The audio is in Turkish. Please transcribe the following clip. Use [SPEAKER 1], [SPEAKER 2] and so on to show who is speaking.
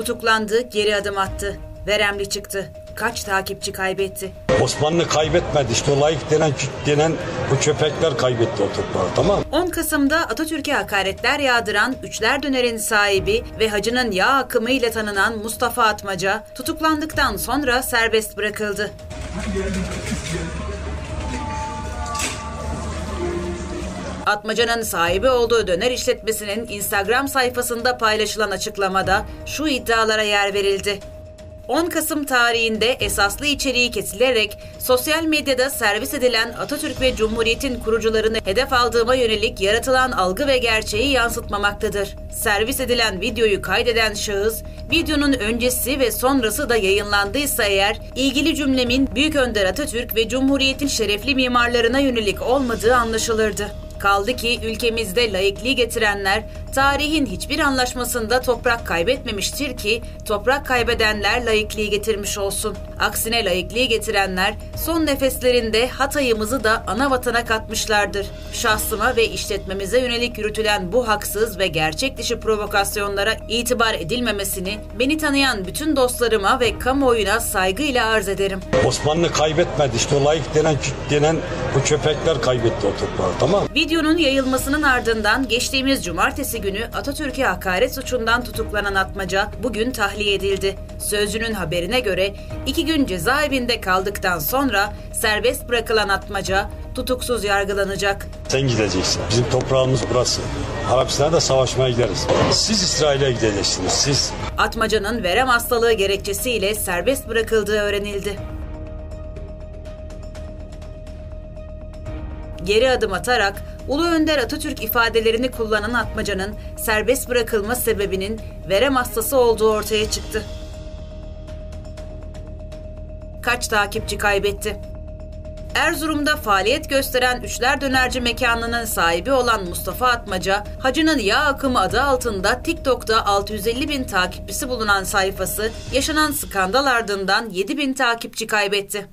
[SPEAKER 1] Tutuklandı, geri adım attı. Veremli çıktı. Kaç takipçi kaybetti?
[SPEAKER 2] Osmanlı kaybetmedi. İşte o layık denen, denen bu köpekler kaybetti o toprağı tamam mı?
[SPEAKER 1] 10 Kasım'da Atatürk'e hakaretler yağdıran Üçler Döner'in sahibi ve hacının yağ akımı ile tanınan Mustafa Atmaca tutuklandıktan sonra serbest bırakıldı. Atmaca'nın sahibi olduğu döner işletmesinin Instagram sayfasında paylaşılan açıklamada şu iddialara yer verildi. 10 Kasım tarihinde esaslı içeriği kesilerek sosyal medyada servis edilen Atatürk ve Cumhuriyet'in kurucularını hedef aldığıma yönelik yaratılan algı ve gerçeği yansıtmamaktadır. Servis edilen videoyu kaydeden şahıs, videonun öncesi ve sonrası da yayınlandıysa eğer ilgili cümlemin Büyük Önder Atatürk ve Cumhuriyet'in şerefli mimarlarına yönelik olmadığı anlaşılırdı. Kaldı ki ülkemizde laikliği getirenler tarihin hiçbir anlaşmasında toprak kaybetmemiştir ki toprak kaybedenler laikliği getirmiş olsun. Aksine laikliği getirenler son nefeslerinde Hatay'ımızı da ana vatana katmışlardır. Şahsıma ve işletmemize yönelik yürütülen bu haksız ve gerçek dışı provokasyonlara itibar edilmemesini beni tanıyan bütün dostlarıma ve kamuoyuna saygıyla arz ederim.
[SPEAKER 2] Osmanlı kaybetmedi. İşte o layık denen, denen bu köpekler kaybetti o toprağı tamam mı?
[SPEAKER 1] Videonun yayılmasının ardından geçtiğimiz cumartesi günü Atatürk'e hakaret suçundan tutuklanan Atmaca bugün tahliye edildi. Sözcünün haberine göre iki gün cezaevinde kaldıktan sonra serbest bırakılan Atmaca tutuksuz yargılanacak.
[SPEAKER 2] Sen gideceksin. Bizim toprağımız burası. Arapistan'a da savaşmaya gideriz. Siz İsrail'e gideceksiniz. Siz.
[SPEAKER 1] Atmaca'nın verem hastalığı gerekçesiyle serbest bırakıldığı öğrenildi. Geri adım atarak Ulu Önder Atatürk ifadelerini kullanan Atmaca'nın serbest bırakılma sebebinin verem hastası olduğu ortaya çıktı. Kaç takipçi kaybetti? Erzurum'da faaliyet gösteren Üçler Dönerci mekanının sahibi olan Mustafa Atmaca, Hacı'nın Yağ Akımı adı altında TikTok'ta 650 bin takipçisi bulunan sayfası, yaşanan skandal ardından 7 bin takipçi kaybetti.